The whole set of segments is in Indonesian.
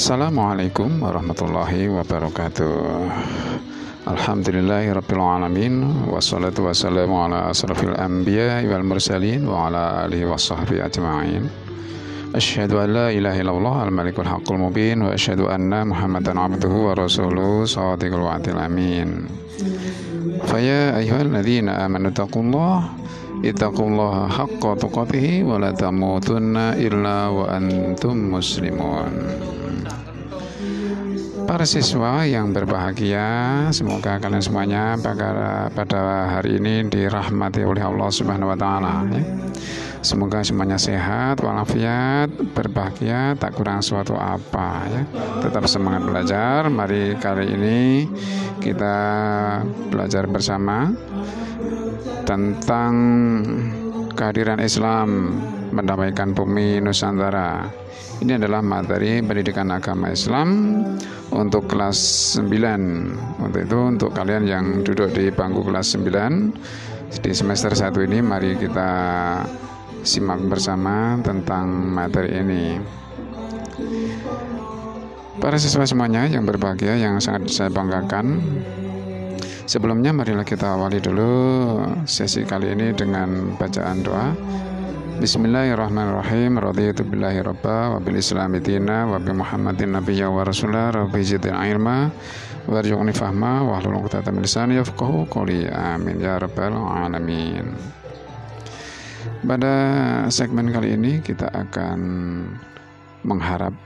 Assalamualaikum warahmatullahi wabarakatuh Alhamdulillahirrabbilalamin Wassalatu wassalamu ala asrafil anbiya wal mursalin Wa ala alihi wa sahbihi ajma'in Asyhadu an la ilaha illallah al-malikul haqqul mubin Wa asyhadu anna muhammadan abduhu wa rasuluh Sadiqul wa'atil amin Faya ayuhal ladhina amanu taqullah Ittaqullaha haqqa tuqatihi wa la tamutunna illa wa antum muslimun Para siswa yang berbahagia, semoga kalian semuanya pada hari ini dirahmati oleh Allah Subhanahu wa taala ya. Semoga semuanya sehat, walafiat, berbahagia, tak kurang suatu apa ya. Tetap semangat belajar. Mari kali ini kita belajar bersama tentang kehadiran Islam mendamaikan bumi Nusantara. Ini adalah materi pendidikan agama Islam untuk kelas 9 untuk itu untuk kalian yang duduk di bangku kelas 9 di semester 1 ini mari kita simak bersama tentang materi ini para siswa semuanya yang berbahagia yang sangat saya banggakan sebelumnya marilah kita awali dulu sesi kali ini dengan bacaan doa. Bismillahirrahmanirrahim. Raditu billahi rabba wa bil islami dina wa bi muhammadin nabiyya wa rasulah. Rabbi zidin ilma warzuqni fahma wa hlul uqdatan min lisani yafqahu qawli. Amin. Ya rabbal alamin. Pada segmen kali ini kita akan mengharap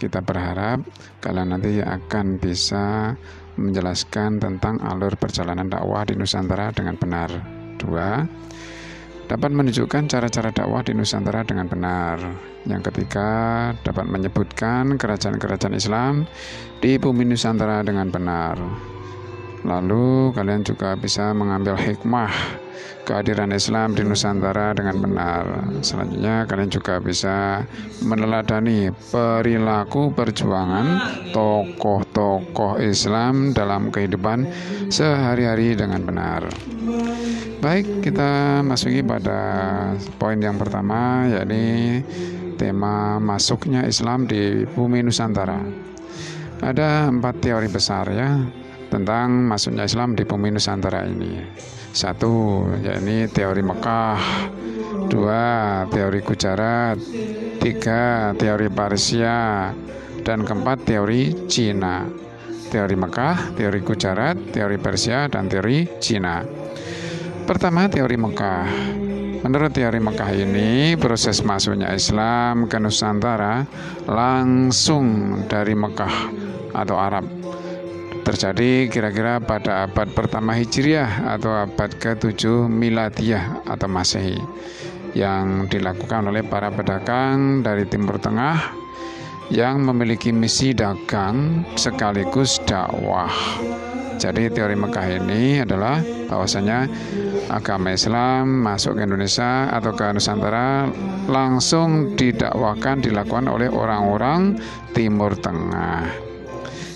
kita berharap kalian nanti akan bisa menjelaskan tentang alur perjalanan dakwah di Nusantara dengan benar. Dua, dapat menunjukkan cara-cara dakwah di Nusantara dengan benar. Yang ketiga, dapat menyebutkan kerajaan-kerajaan Islam di bumi Nusantara dengan benar. Lalu kalian juga bisa mengambil hikmah kehadiran Islam di Nusantara dengan benar. Selanjutnya kalian juga bisa meneladani perilaku perjuangan tokoh-tokoh Islam dalam kehidupan sehari-hari dengan benar. Baik, kita masuki pada poin yang pertama yakni tema masuknya Islam di bumi Nusantara. Ada empat teori besar ya tentang masuknya Islam di bumi Nusantara ini. Satu, yakni teori Mekah. Dua, teori Gujarat. Tiga, teori Persia. Dan keempat, teori Cina. Teori Mekah, teori Gujarat, teori Persia, dan teori Cina. Pertama, teori Mekah. Menurut teori Mekah ini, proses masuknya Islam ke Nusantara langsung dari Mekah atau Arab. Terjadi kira-kira pada abad pertama Hijriah atau abad ke-7 Miladiyah atau Masehi yang dilakukan oleh para pedagang dari Timur Tengah yang memiliki misi dagang sekaligus dakwah. Jadi teori Mekah ini adalah bahwasanya agama Islam masuk ke Indonesia atau ke Nusantara langsung didakwakan dilakukan oleh orang-orang Timur Tengah.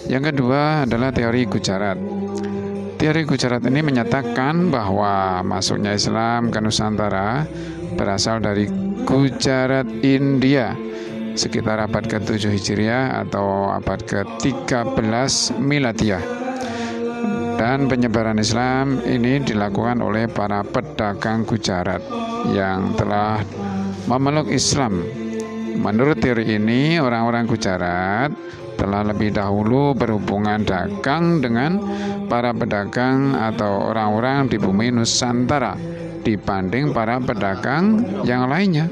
Yang kedua adalah teori Gujarat. Teori Gujarat ini menyatakan bahwa masuknya Islam ke Nusantara berasal dari Gujarat, India sekitar abad ke-7 Hijriah atau abad ke-13 Miladiyah dan penyebaran Islam ini dilakukan oleh para pedagang Gujarat yang telah memeluk Islam. Menurut teori ini, orang-orang Gujarat telah lebih dahulu berhubungan dagang dengan para pedagang atau orang-orang di bumi Nusantara dibanding para pedagang yang lainnya.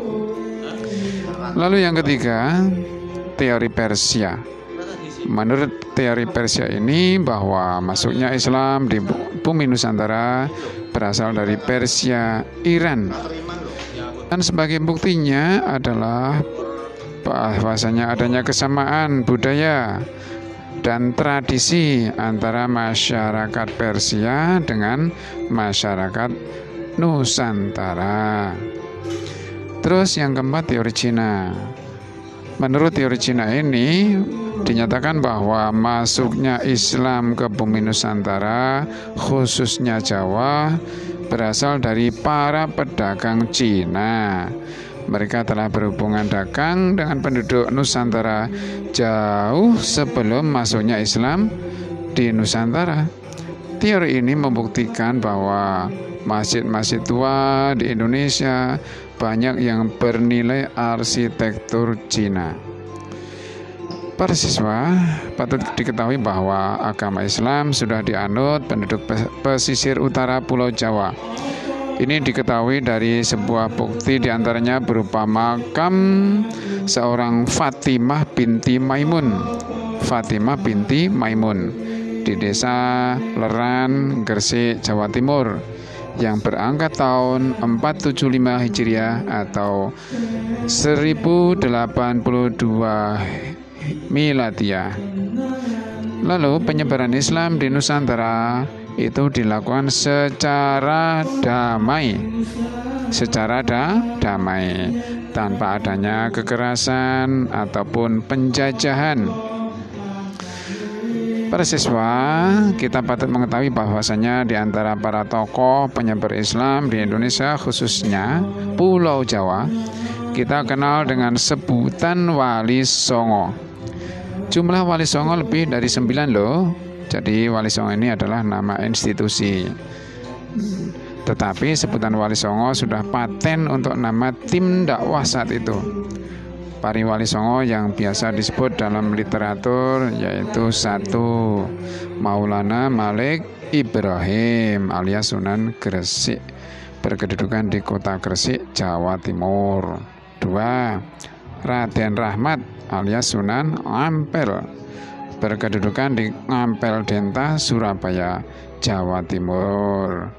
Lalu yang ketiga, teori Persia. Menurut teori Persia ini bahwa masuknya Islam di bumi Nusantara berasal dari Persia, Iran. Dan sebagai buktinya adalah bahwasanya adanya kesamaan budaya dan tradisi antara masyarakat Persia dengan masyarakat Nusantara. Terus yang keempat teori Cina. Menurut teori Cina ini, dinyatakan bahwa masuknya Islam ke bumi Nusantara, khususnya Jawa, berasal dari para pedagang Cina. Mereka telah berhubungan dagang dengan penduduk Nusantara jauh sebelum masuknya Islam di Nusantara. Teori ini membuktikan bahwa masjid-masjid tua di Indonesia banyak yang bernilai arsitektur Cina. Para siswa, patut diketahui bahwa agama Islam sudah dianut penduduk pesisir utara Pulau Jawa ini diketahui dari sebuah bukti di antaranya berupa makam seorang Fatimah binti Maimun. Fatimah binti Maimun di desa Leran, Gresik, Jawa Timur yang berangkat tahun 475 Hijriah atau 1082 Miladiah. Lalu penyebaran Islam di Nusantara itu dilakukan secara damai. Secara da damai. Tanpa adanya kekerasan ataupun penjajahan. Para siswa, kita patut mengetahui bahwasanya di antara para tokoh penyebar Islam di Indonesia khususnya Pulau Jawa, kita kenal dengan sebutan Wali Songo. Jumlah Wali Songo lebih dari sembilan loh, jadi Wali Songo ini adalah nama institusi. Tetapi sebutan Wali Songo sudah paten untuk nama tim dakwah saat itu. Pari Wali Songo yang biasa disebut dalam literatur yaitu satu Maulana Malik Ibrahim alias Sunan Gresik berkedudukan di kota Gresik, Jawa Timur. Dua Raden Rahmat alias Sunan Ampel berkedudukan di Ngampel Denta, Surabaya, Jawa Timur.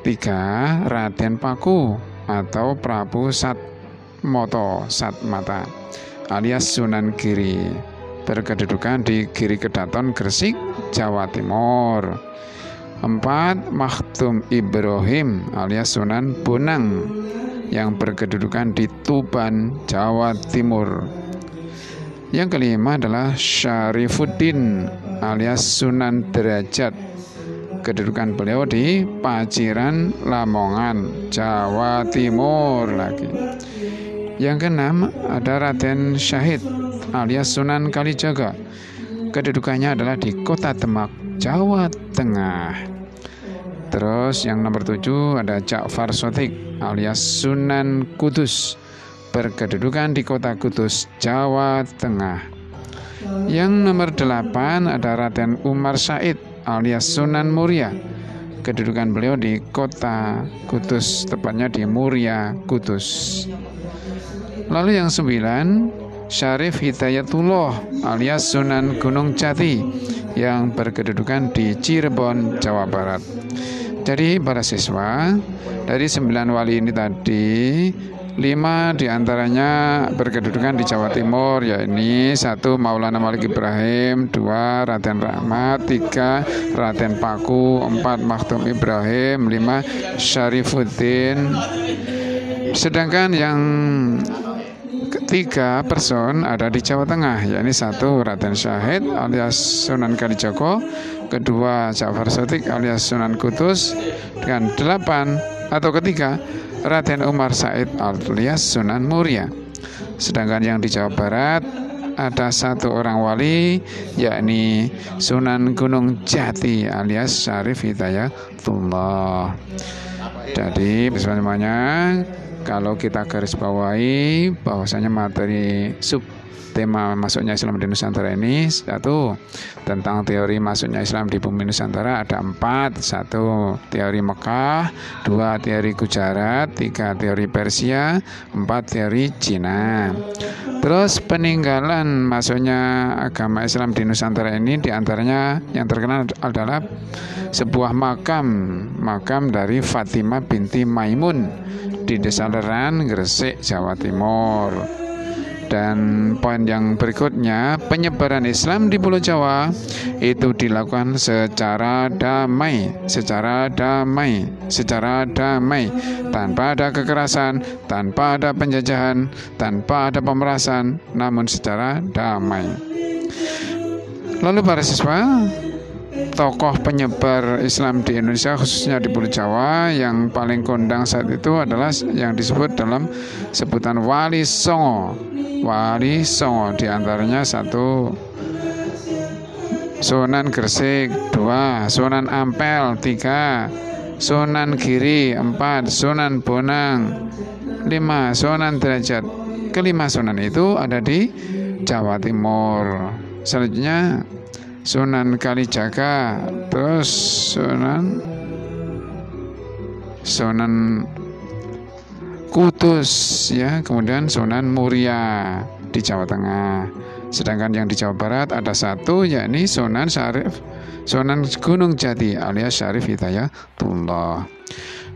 Tiga, Raden Paku atau Prabu Satmoto Satmata alias Sunan Giri berkedudukan di Giri Kedaton Gresik, Jawa Timur. Empat, Maktum Ibrahim alias Sunan Bonang yang berkedudukan di Tuban, Jawa Timur. Yang kelima adalah Syarifuddin alias Sunan Derajat. Kedudukan beliau di Paciran, Lamongan, Jawa Timur lagi. Yang keenam ada Raden Syahid alias Sunan Kalijaga. Kedudukannya adalah di Kota Demak, Jawa Tengah. Terus yang nomor tujuh ada Ja'far Sotik alias Sunan Kudus berkedudukan di kota Kudus, Jawa Tengah. Yang nomor delapan ada Raden Umar Said alias Sunan Muria. Kedudukan beliau di kota Kudus, tepatnya di Muria, Kudus. Lalu yang sembilan, Syarif Hidayatullah alias Sunan Gunung Jati yang berkedudukan di Cirebon, Jawa Barat. Jadi para siswa, dari sembilan wali ini tadi Lima di antaranya berkedudukan di Jawa Timur, yakni satu Maulana Malik Ibrahim, dua Raden Rahmat, tiga Raden Paku, empat Maktum Ibrahim, lima Syarifuddin. Sedangkan yang ketiga person ada di Jawa Tengah, yakni satu Raden Syahid alias Sunan Kalijogo, kedua Ja'far Sotik alias Sunan Kutus, dan delapan atau ketiga Raden Umar Said alias Sunan Muria. Sedangkan yang di Jawa Barat ada satu orang wali yakni Sunan Gunung Jati alias Syarif Hidayatullah. Jadi semuanya kalau kita garis bawahi bahwasanya materi sub tema masuknya Islam di Nusantara ini satu tentang teori masuknya Islam di bumi Nusantara ada empat satu teori Mekah dua teori Gujarat tiga teori Persia empat teori Cina terus peninggalan masuknya agama Islam di Nusantara ini di antaranya yang terkenal adalah sebuah makam makam dari Fatimah binti Maimun di Desa Leran, Gresik, Jawa Timur. Dan poin yang berikutnya, penyebaran Islam di Pulau Jawa itu dilakukan secara damai, secara damai, secara damai, tanpa ada kekerasan, tanpa ada penjajahan, tanpa ada pemerasan, namun secara damai. Lalu para siswa, tokoh penyebar Islam di Indonesia khususnya di Pulau Jawa yang paling kondang saat itu adalah yang disebut dalam sebutan Wali Songo. Wali Songo di antaranya satu Sunan Gresik dua, Sunan Ampel tiga, Sunan Giri empat, Sunan Bonang lima, Sunan Derajat kelima Sunan itu ada di Jawa Timur. Selanjutnya Sunan Kalijaga, terus Sunan Sunan Kudus ya, kemudian Sunan Muria di Jawa Tengah. Sedangkan yang di Jawa Barat ada satu yakni Sunan Syarif Sunan Gunung Jati alias Syarif Hidayatullah.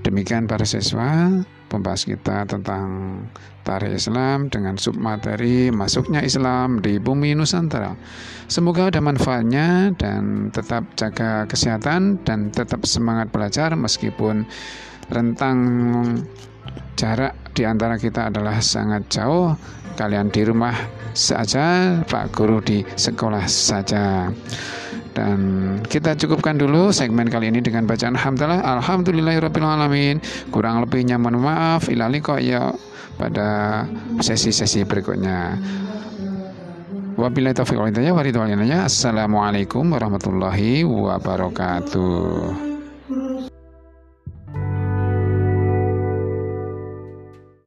Demikian para siswa pembahas kita tentang tarikh Islam dengan submateri masuknya Islam di bumi Nusantara. Semoga ada manfaatnya dan tetap jaga kesehatan dan tetap semangat belajar meskipun rentang jarak di antara kita adalah sangat jauh. Kalian di rumah saja, Pak Guru di sekolah saja. Dan kita cukupkan dulu segmen kali ini dengan bacaan Alhamdulillah. Alhamdulillahirrahmanirrahim Kurang lebihnya mohon maaf. Ilali kok ya pada sesi-sesi berikutnya. Wabillahi taufiq wal hidayah Assalamualaikum warahmatullahi wabarakatuh